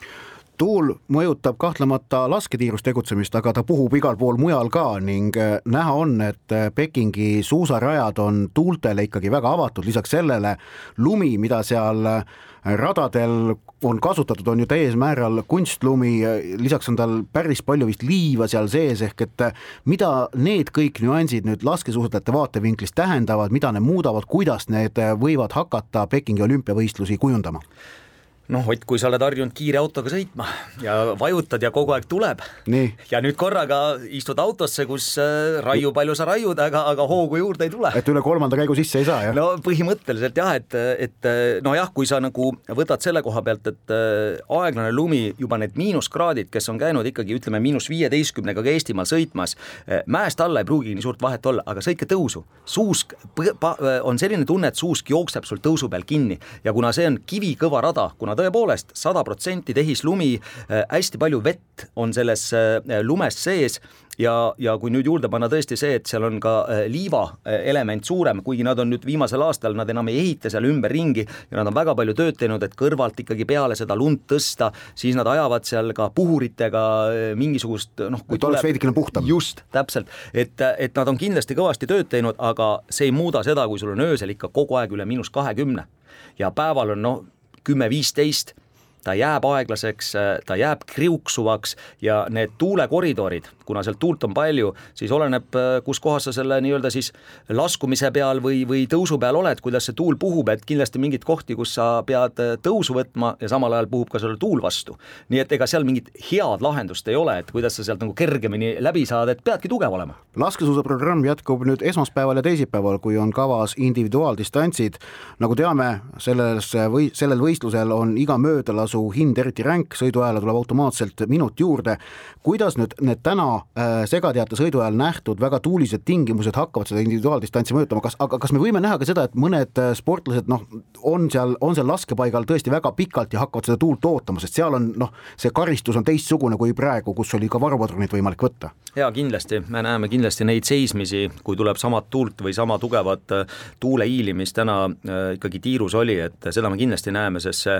tuul mõjutab kahtlemata lasketiirus tegutsemist, aga ta puhub igal pool mujal ka ning äh, näha on, et äh, Pekingi suusarajad on tuultele ikkagi väga avatud, lisaks sellele lumi, mida seal äh, radadel on kasutatud, on ju täies määral kunstlumi, lisaks on tal päris palju vist liiva seal sees, ehk et mida need kõik nüansid nüüd laskesuusatajate vaatevinklist tähendavad, mida need muudavad, kuidas need võivad hakata Pekingi olümpiavõistlusi kujundama? Noh, Ott, kui sa oled harjunud kiire autoga sõitma ja vajutad ja kogu aeg tuleb. ja nüüd korraga istud autosse, kus äh, raiu palju sa raiud, aga, aga hoogu juurde ei tule. et üle kolmanda käigu sisse ei saa, jah? no põhimõtteliselt jah, et, et nojah, kui sa nagu võtad selle koha pealt, et äh, aeglane lumi, juba need miinuskraadid, kes on käinud ikkagi ütleme miinus viieteistkümnega ka Eestimaal sõitmas, äh, mäest alla ei pruugigi nii suurt vahet olla, aga sõitke tõusu. suusk on selline tunne, et suusk jookseb sul tõusu peal kinni ja kuna see on kivikõva rada, kuna tõepoolest sada protsenti tehislumi, äh, hästi palju vett on selles äh, lumes sees ja, ja kui nüüd juurde panna tõesti see, et seal on ka äh, liiva element suurem, kuigi nad on nüüd viimasel aastal, nad enam ei ehita seal ümberringi ja nad on väga palju tööd teinud, et kõrvalt ikkagi peale seda lund tõsta, siis nad ajavad seal ka puhuritega mingisugust noh, et oleks veidikene puhtam. just, täpselt, et, et nad on kindlasti kõvasti tööd teinud, aga see ei muuda seda, kui sul on öösel ikka kogu aeg üle miinus kahekümne ja päeval on noh, kümme, viisteist ta jääb aeglaseks, ta jääb kriuksuvaks ja need tuulekoridorid, kuna sealt tuult on palju, siis oleneb, kus kohas sa selle nii-öelda siis laskumise peal või, või tõusu peal oled, kuidas see tuul puhub, et kindlasti mingeid kohti, kus sa pead tõusu võtma ja samal ajal puhub ka sulle tuul vastu. nii et ega seal mingit head lahendust ei ole, et kuidas sa sealt nagu kergemini läbi saad, et peadki tugev olema. laskesuusaprogramm jätkub nüüd esmaspäeval ja teisipäeval, kui on kavas individuaaldistantsid. nagu teame, selles või sellel võistlusel on iga möödalas tasu hind eriti ränk, sõiduajale tuleb automaatselt minut juurde. kuidas nüüd need täna äh, segateate sõidu ajal nähtud väga tuulised tingimused hakkavad seda individuaaldistantsi mõjutama, kas, aga kas me võime näha ka seda, et mõned äh, sportlased noh, on seal, on seal laskepaigal tõesti väga pikalt ja hakkavad seda tuult ootama, sest seal on noh, see karistus on teistsugune kui praegu, kus oli ka varupadrunit võimalik võtta? jaa, kindlasti, me näeme kindlasti neid seismisi, kui tuleb samat tuult või sama tugevat äh, tuuleiili, mis täna ikkagi tiirus oli, et seda me kindlasti näeme, sest see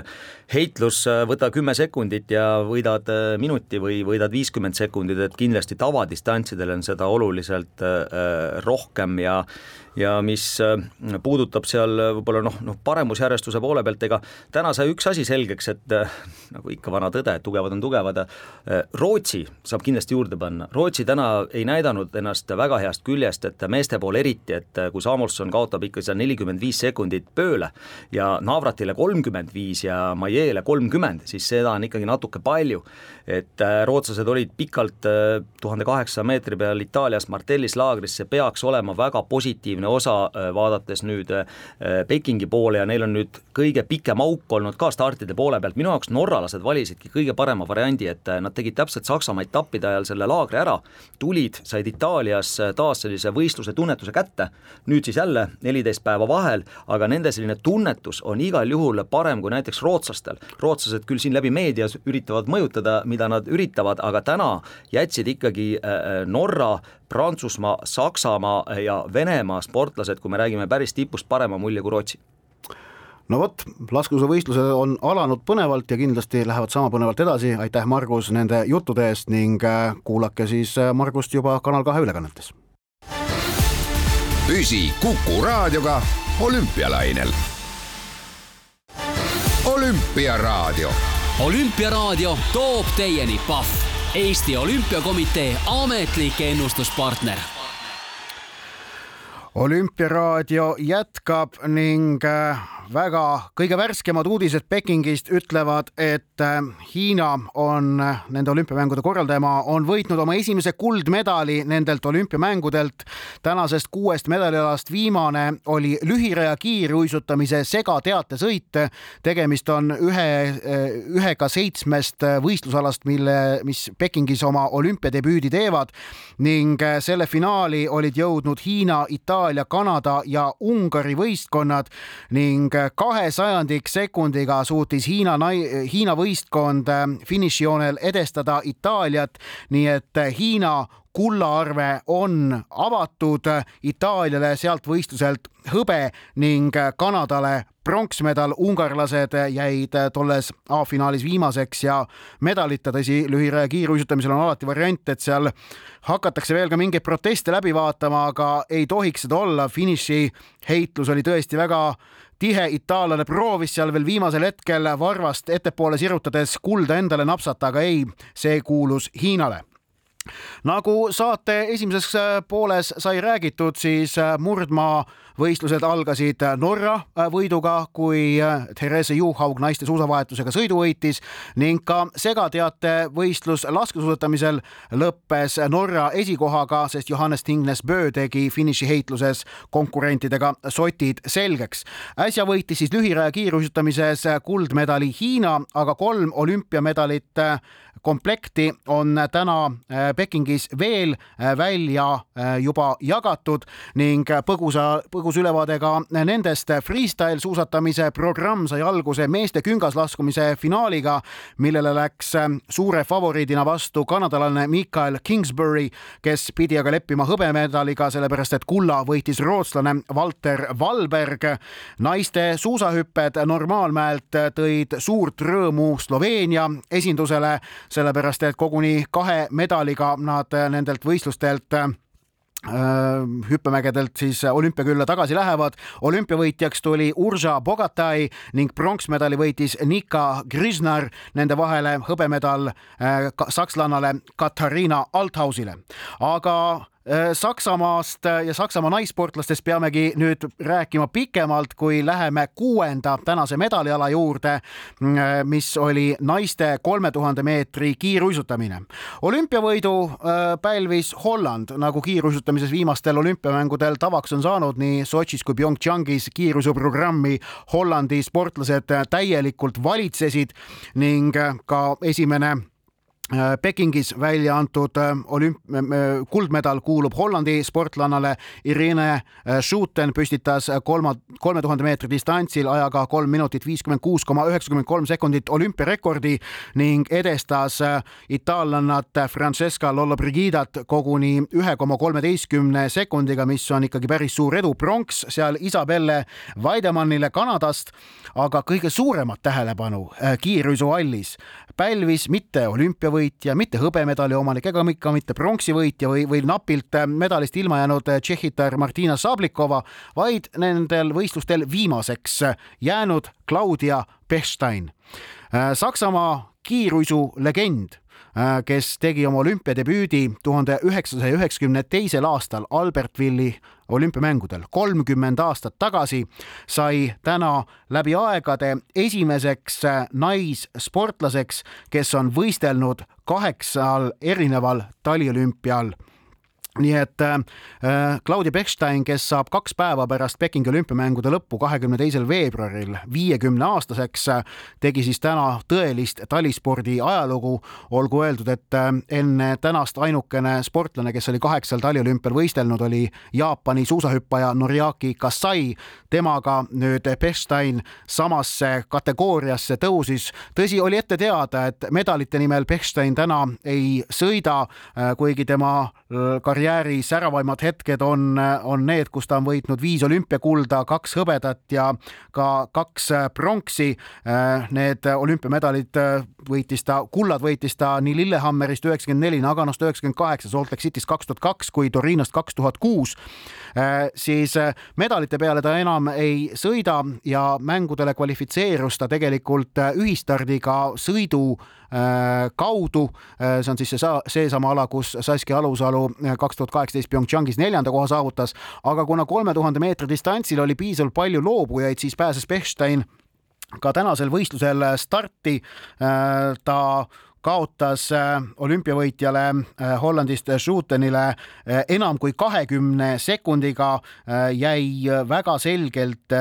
heitlus Äh, võta kümme sekundit ja võidad äh, minuti või võidad viiskümmend sekundit, et kindlasti tavadistantsidel on seda oluliselt äh, rohkem ja ja mis äh, puudutab seal äh, võib-olla noh, noh paremusjärjestuse poole pealt, ega täna sai üks asi selgeks, et äh, nagu ikka vana tõde, tugevad on tugevad, Rootsi saab kindlasti juurde panna, Rootsi täna ei näidanud ennast väga heast küljest, et meeste pool eriti, et kui Samuelson kaotab ikka seal nelikümmend viis sekundit pööle ja Navratile kolmkümmend viis ja Maiele kolmkümmend, siis seda on ikkagi natuke palju. et rootslased olid pikalt tuhande kaheksasaja meetri peal Itaalias Martellis laagris, see peaks olema väga positiivne positiivne osa, äh, vaadates nüüd äh, Pekingi poole ja neil on nüüd kõige pikem auk olnud ka startide poole pealt, minu jaoks norralased valisidki kõige parema variandi, et äh, nad tegid täpselt Saksamaa etappide ajal selle laagri ära, tulid, said Itaalias taas sellise võistluse tunnetuse kätte, nüüd siis jälle neliteist päeva vahel, aga nende selline tunnetus on igal juhul parem kui näiteks rootslastel. rootslased küll siin läbi meedias üritavad mõjutada, mida nad üritavad, aga täna jätsid ikkagi Norra Prantsusmaa, Saksamaa ja Venemaa sportlased, kui me räägime päris tipust, parema mulje kui Rootsi no vot, laskesuusavõistlused on alanud põnevalt ja kindlasti lähevad sama põnevalt edasi, aitäh, Margus, nende juttude eest ning äh, kuulake siis äh, Margust juba Kanal kahe ülekannetes. püsi Kuku raadioga olümpialainel. olümpiaraadio. olümpiaraadio toob teieni Pahv, Eesti Olümpiakomitee ametlik ennustuspartner. Olümpiaraadio jätkab ning äh, väga kõige värskemad uudised Pekingist ütlevad, et äh, Hiina on äh, nende olümpiamängude korraldaja, on võitnud oma esimese kuldmedali nendelt olümpiamängudelt. tänasest kuuest medalialast viimane oli lühiraja kiiruisutamise segateatesõit. tegemist on ühe, ühega seitsmest võistlusalast, mille, mis Pekingis oma olümpiadebüüdi teevad ning selle finaali olid jõudnud Hiina, Itaalia, Kanada ja Ungari võistkonnad ning kahe sajandik sekundiga suutis Hiina, Hiina võistkond äh, finišijoonel edestada Itaaliat, nii et äh, Hiina kullaarve on avatud Itaaliale sealt võistluselt hõbe ning Kanadale pronksmedal. ungarlased jäid tolles A-finaalis viimaseks ja medalita, tõsi, lühiraja kiiruisutamisel on alati variant, et seal hakatakse veel ka mingeid proteste läbi vaatama, aga ei tohiks seda olla. finiši heitlus oli tõesti väga tihe itaallane proovis seal veel viimasel hetkel varvast ettepooles sirutades kulda endale napsata, aga ei, see kuulus Hiinale nagu saate esimeses pooles sai räägitud, siis murdmaa võistlused algasid Norra äh, võiduga, kui Therese Juhaug naiste suusavahetusega sõidu võitis ning ka segateate võistlus laskesuusatamisel lõppes Norra esikohaga, sest Johannes Tingnes Bö tegi finišiheitluses konkurentidega sotid selgeks. äsja võitis siis lühiraja kiiruisutamises kuldmedali Hiina, aga kolm olümpiamedalit komplekti on täna äh, Pekingis veel äh, välja äh, juba jagatud ning põgusa, põgus ülevaade ka nendest. Freestyle suusatamise programm sai alguse meeste küngaslaskumise finaaliga, millele läks suure favoriidina vastu kanadalane Mikael Kingsbury, kes pidi aga leppima hõbemedaliga, sellepärast et kulla võitis rootslane Valter Valberg. naiste suusahüpped normaalmäelt tõid suurt rõõmu Sloveenia esindusele sellepärast et koguni kahe medaliga nad nendelt võistlustelt äh, hüppemägedelt siis olümpiakülla tagasi lähevad. olümpiavõitjaks tuli Urza Bogatai ning pronksmedali võitis Nika Grisnar, nende vahele hõbemedal äh, sakslannale Katariina Althausile. aga Äh, Saksamaast äh, ja Saksamaa naissportlastest peamegi nüüd rääkima pikemalt, kui läheme kuuenda tänase medaliala juurde, mm, äh, mis oli naiste kolme tuhande meetri kiiruisutamine. olümpiavõidu pälvis Holland, nagu kiiruisutamises viimastel olümpiamängudel tavaks on saanud nii Sotšis kui PyeongChangis kiiruisuprogrammi Hollandi sportlased täielikult valitsesid ning ka esimene Äh, Pekingis välja antud äh, olümp-, äh, kuldmedal kuulub Hollandi sportlannale Irene Schuten püstitas kolma, kolme tuhande meetri distantsil ajaga kolm minutit viiskümmend kuus koma üheksakümmend kolm sekundit olümpiarekordi ning edestas itaallannat Francesca Lollobrigidat koguni ühe koma kolmeteistkümne sekundiga, mis on ikkagi päris suur edu. pronks seal Isabelle Vaidemannile Kanadast, aga kõige suuremat tähelepanu kiiruisuhallis pälvis mitte olümpiavõitja, mitte hõbemedali omanik ega ka mitte pronksivõitja või, või napilt äh, medalist ilma jäänud äh, tšehhitar Martina Sablikova, vaid nendel võistlustel viimaseks jäänud Claudia Pechstein. Äh, Saksamaa kiiruisu legend Äh, kes tegi oma olümpiadebüüdi tuhande üheksasaja üheksakümne teisel aastal Albertvilli olümpiamängudel. kolmkümmend aastat tagasi, sai täna läbi aegade esimeseks äh, naissportlaseks, kes on võistelnud kaheksal erineval taliolümpial nii et äh, äh, Claudia Bechstein, kes saab kaks päeva pärast Pekingi olümpiamängude lõppu, kahekümne teisel veebruaril viiekümne aastaseks, tegi siis täna tõelist talispordi ajalugu. olgu öeldud, et äh, enne tänast ainukene sportlane, kes oli kaheksal taliolümpial võistelnud, oli Jaapani suusahüppaja Noriaki Kasai. temaga nüüd Bechstein samasse kategooriasse tõusis. tõsi, oli ette teada, et medalite nimel Bechstein täna ei sõida, äh, kuigi tema äh, karjäär karjääri säravaimad hetked on, on need, kus ta on võitnud viis olümpiakulda, kaks hõbedat ja ka kaks pronksi. Need olümpiamedalid võitis ta, kullad võitis ta nii Lillehammerist üheksakümmend neli, Naganost üheksakümmend kaheksa, Salt Lake Cityst kaks tuhat kaks kui Torinost kaks tuhat kuus. siis medalite peale ta enam ei sõida ja mängudele kvalifitseerus ta tegelikult ühistardiga sõidu kaudu. see on siis see, seesama ala, kus Saskia Alusalu kaks tuhat kaheksateist PyeongChangis neljanda koha saavutas, aga kuna kolme tuhande meetri distantsil oli piisavalt palju loobujaid, siis pääses Bechstein ka tänasel võistlusel starti. ta kaotas äh, olümpiavõitjale äh, Hollandist Schutenile äh, enam kui kahekümne sekundiga, jäi väga selgelt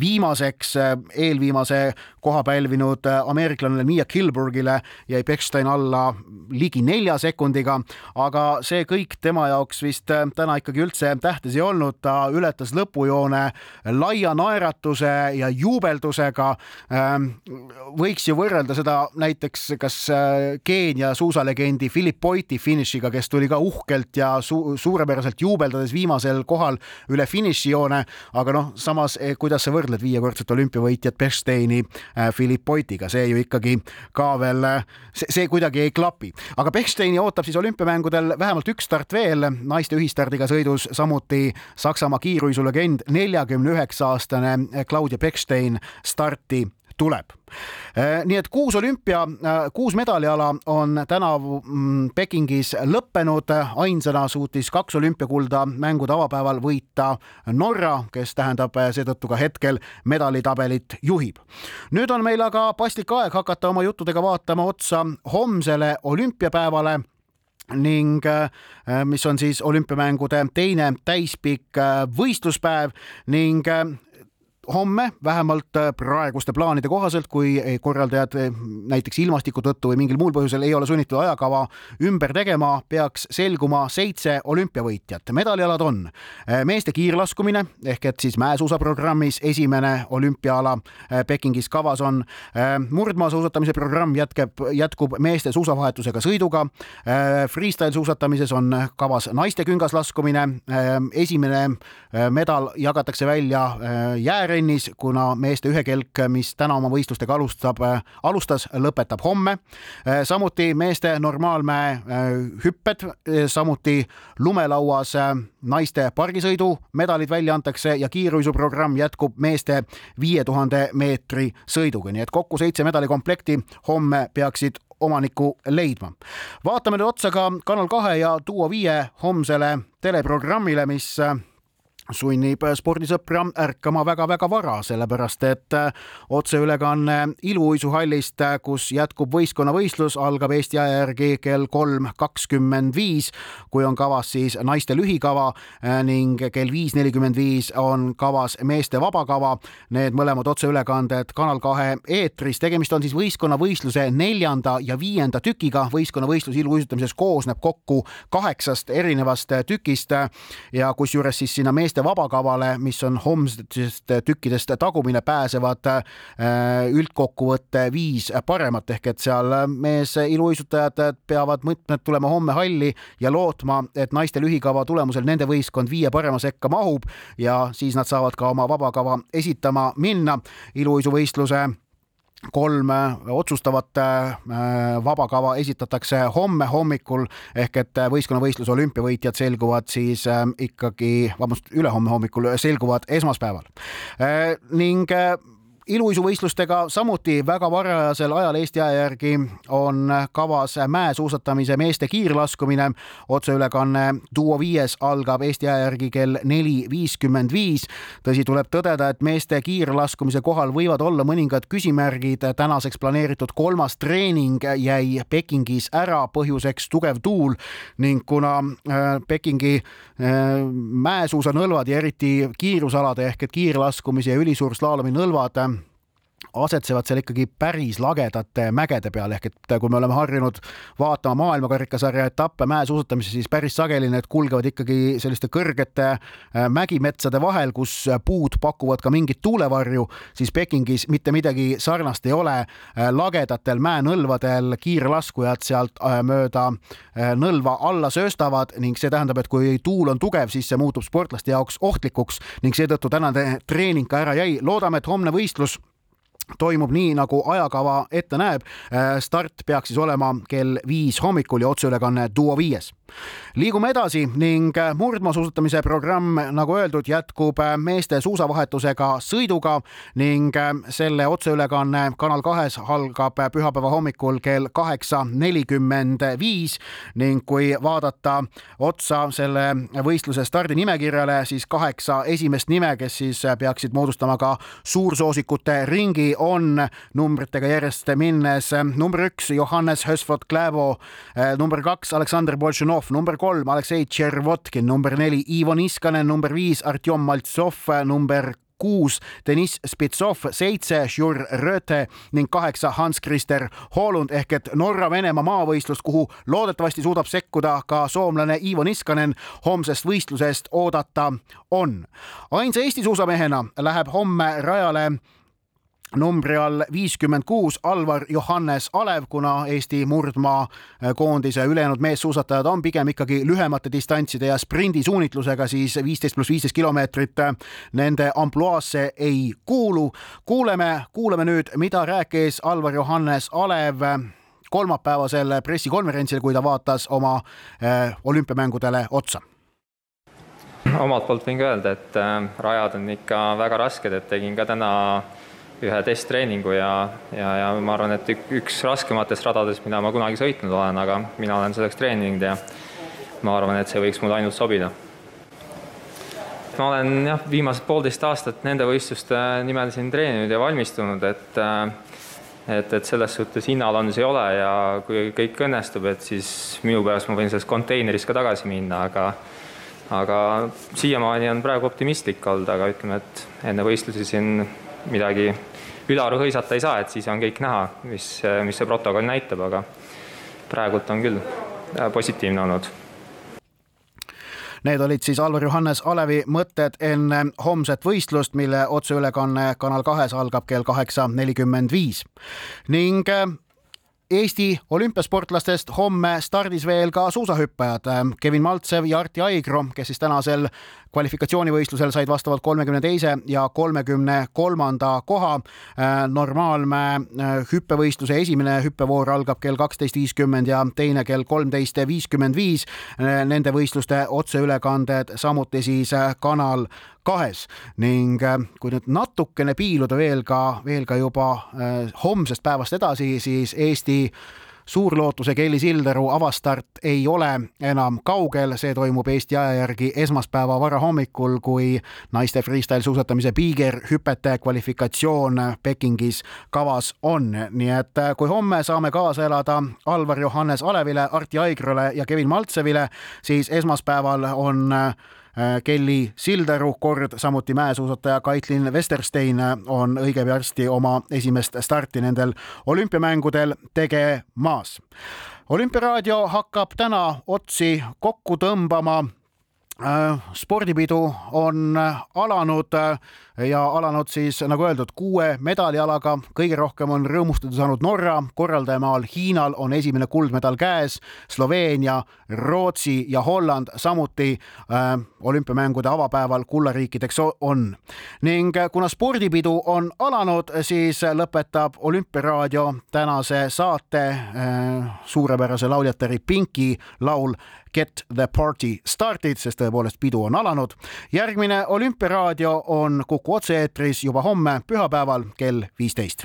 viimaseks, eelviimase koha pälvinud ameeriklasele Miia Kilburgile jäi Bechstein alla ligi nelja sekundiga, aga see kõik tema jaoks vist täna ikkagi üldse tähtis ei olnud, ta ületas lõpujoone laia naeratuse ja juubeldusega. võiks ju võrrelda seda näiteks näiteks kas äh, Keenia suusalegendi Philip Boyti finišiga, kes tuli ka uhkelt ja su suurepäraselt juubeldades viimasel kohal üle finišijoone, aga noh, samas eh, kuidas sa võrdled viiekordset olümpiavõitjat Bechsteini äh, Philip Boytiga, see ju ikkagi ka veel, äh, see, kuidagi ei klapi. aga Bechsteini ootab siis olümpiamängudel vähemalt üks start veel, naiste ühistardiga sõidus samuti Saksamaa kiiruisulegend, neljakümne üheksa aastane Claudia Bechstein starti tuleb. Äh, nii et kuus olümpia, äh, kuus medaliala on tänavu mm, Pekingis lõppenud, ainsana suutis kaks olümpiakulda mängude avapäeval võita Norra, kes tähendab äh, seetõttu ka hetkel medalitabelit juhib. nüüd on meil aga paslik aeg hakata oma juttudega vaatama otsa homsele olümpiapäevale ning mis on siis olümpiamängude teine täispikk võistluspäev ning homme vähemalt äh, praeguste plaanide kohaselt, kui korraldajad äh, näiteks ilmastiku tõttu või mingil muul põhjusel ei ole sunnitud ajakava ümber tegema, peaks selguma seitse olümpiavõitjat. medalialad on äh, meeste kiirlaskumine ehk et siis mäesuusaprogrammis esimene olümpiaala Pekingis kavas on. murdmaasuusatamise programm jätkab, jätkub meeste suusavahetusega sõiduga. Freestyle suusatamises on kavas naiste küngaslaskumine. esimene medal jagatakse välja jääre trennis, kuna meeste ühekelk, mis täna oma võistlustega alustab, alustas, lõpetab homme. samuti meeste normaalmäe äh, hüpped, samuti lumelauas äh, naiste pargisõidu medalid välja antakse ja kiiruisuprogramm jätkub meeste viie tuhande meetri sõiduga, nii et kokku seitse medalikomplekti homme peaksid omaniku leidma. vaatame nüüd otsa ka Kanal kahe ja Duo viie homsele teleprogrammile, mis äh, sunnib spordisõpra ärkama väga-väga vara, sellepärast et äh, otseülekanne iluuisuhallist, äh, kus jätkub võistkonnavõistlus, algab Eesti aja järgi kell kolm kakskümmend viis, kui on kavas siis naiste lühikava äh, ning kell viis nelikümmend viis on kavas meeste vabakava. Need mõlemad otseülekanded Kanal kahe eetris, tegemist on siis võistkonnavõistluse neljanda ja viienda tükiga. võistkonnavõistlus iluuisutamises koosneb kokku kaheksast erinevast tükist ja kusjuures siis sinna meeste meeste vabakavale, mis on homsetest tükkidest tagumine, pääsevad äh, üldkokkuvõtte viis paremat ehk et seal mees iluuisutajad peavad mõtmed tulema homme halli ja lootma, et naiste lühikava tulemusel nende võistkond viie parema sekka mahub ja siis nad saavad ka oma vabakava esitama minna. iluuisuvõistluse kolm äh, otsustavat äh, vabakava esitatakse homme hommikul ehk et äh, võistkonnavõistluse olümpiavõitjad selguvad siis ikkagi, vabandust, ülehomme hommikul selguvad esmaspäeval. Ning iluuisuvõistlustega samuti väga varajasel ajal Eesti aja järgi on kavas mäesuusatamise meeste kiirlaskumine. otseülekanne Duo viies algab Eesti aja järgi kell neli viiskümmend viis. tõsi, tuleb tõdeda, et meeste kiirlaskumise kohal võivad olla mõningad küsimärgid. tänaseks planeeritud kolmas treening jäi Pekingis ära, põhjuseks tugev tuul ning kuna äh, Pekingi äh, mäesuusanõlvad ja eriti kiirusalade ehk et kiirlaskumise ja ülisuurslaalomi nõlvad asetsevad seal ikkagi päris lagedate mägede peal, ehk et kui me oleme harjunud vaatama maailmakarikasarja etappe mäesuusatamises, siis päris sageli need kulgevad ikkagi selliste kõrgete äh, mägimetsade vahel, kus puud pakuvad ka mingit tuulevarju, siis Pekingis mitte midagi sarnast ei ole. Äh, lagedatel mäenõlvadel kiirlaskujad sealt äh, mööda nõlva alla sööstavad ning see tähendab, et kui tuul on tugev, siis see muutub sportlaste jaoks ohtlikuks ning seetõttu tänane treening ka ära jäi. loodame, et homne võistlus toimub nii, nagu ajakava ette näeb. Äh, start peaks siis olema kell viis hommikul ja otseülekanne Duo viies liigume edasi ning äh, murdmaasuusatamise programm, nagu öeldud, jätkub äh, meeste suusavahetusega sõiduga ning selle otseülekanne Kanal kahes algab pühapäeva hommikul kell kaheksa nelikümmend viis ning kui vaadata otsa selle võistluse stardinimekirjale, siis kaheksa esimest nime, kes siis peaksid moodustama ka suursoosikute ringi, on numbritega järjest minnes. Number üks Johannes Hösford Kläbo, number kaks Aleksandr Boltšunov, number kolm Aleksei Tšervotkin, number neli Ivo Niskanen, number viis Artjom Maltsov, number kuus Deniss Spitsov, seitse Žur Röte ning kaheksa Hans-Krister Hoolund ehk et Norra-Venemaa maavõistlus, kuhu loodetavasti suudab sekkuda ka soomlane Ivo Niskanen homsest võistlusest oodata on. ainsa Eesti suusamehena läheb homme rajale numbri all viiskümmend kuus Alvar Johannes Alev, kuna Eesti murdmaa koondise ülejäänud meessuusatajad on pigem ikkagi lühemate distantside ja sprindisuunitlusega, siis viisteist pluss viisteist kilomeetrit nende ampluaasse ei kuulu. kuuleme, kuulame nüüd, mida rääkis Alvar Johannes Alev kolmapäevasel pressikonverentsil, kui ta vaatas oma äh, olümpiamängudele otsa omalt poolt võin ka öelda, et äh, rajad on ikka väga rasked, et tegin ka täna ühe testtreeningu ja, ja, ja ma arvan, et üks raskematest radadest, mida ma kunagi sõitnud olen, aga mina olen selleks treeninud ja ma arvan, et see võiks mulle ainult sobida. ma olen jah, viimased poolteist aastat nende võistluste nimel siin treeninud ja valmistunud, et et, et selles suhtes hinnalandus ei ole ja kui kõik õnnestub, et siis minu pärast ma võin sellest konteinerist ka tagasi minna, aga aga siiamaani on praegu optimistlik olnud, aga ütleme, et enne võistlusi siin midagi ülearu hõisata ei saa, et siis on kõik näha, mis, mis see protokoll näitab, aga praegult on küll äh, positiivne olnud. Need olid siis Alvar Johannes Alevi mõtted enne homset võistlust, mille otseülekanne Kanal kahes algab kell kaheksa nelikümmend viis ning äh, Eesti olümpiasportlastest homme stardis veel ka suusahüppajad Kevin Maltsev ja Arti Aigro, kes siis tänasel kvalifikatsioonivõistlusel said vastavalt kolmekümne teise ja kolmekümne kolmanda koha. normaalmäe äh, hüppevõistluse esimene hüppevoor algab kell kaksteist viiskümmend ja teine kell kolmteist viiskümmend viis. Nende võistluste otseülekanded samuti siis äh, Kanal kahes ning äh, kui nüüd natukene piiluda veel ka, veel ka juba homsest päevast edasi, siis Eesti suurlootuse Kelly Sildaru avastart ei ole enam kaugel, see toimub Eesti aja järgi esmaspäeva varahommikul, kui naiste freestyle suusatamise piigerhüpete kvalifikatsioon Pekingis kavas on. nii et äh, kui homme saame kaasa elada Alvar Johannes Alevile, Arti Aigrole ja Kevin Maltsevile, siis esmaspäeval on äh, Kelly Sildaru kord, samuti mäesuusataja Kaitlin Westerstein on õige varsti oma esimest starti nendel olümpiamängudel tegemas. olümpiaraadio hakkab täna otsi kokku tõmbama äh, spordipidu on alanud ja alanud siis nagu öeldud kuue medalialaga. kõige rohkem on rõõmustada saanud Norra, korraldajamaal Hiinal on esimene kuldmedal käes, Sloveenia, Rootsi ja Holland samuti äh, olümpiamängude avapäeval kullariikideks on. ning kuna spordipidu on alanud, siis lõpetab Olümpiaraadio tänase saate äh, suurepärase lauljatari Pinki laul Get the party started, sest tõepoolest pidu on alanud. järgmine Olümpiaraadio on Kuku otse-eetris juba homme, pühapäeval kell viisteist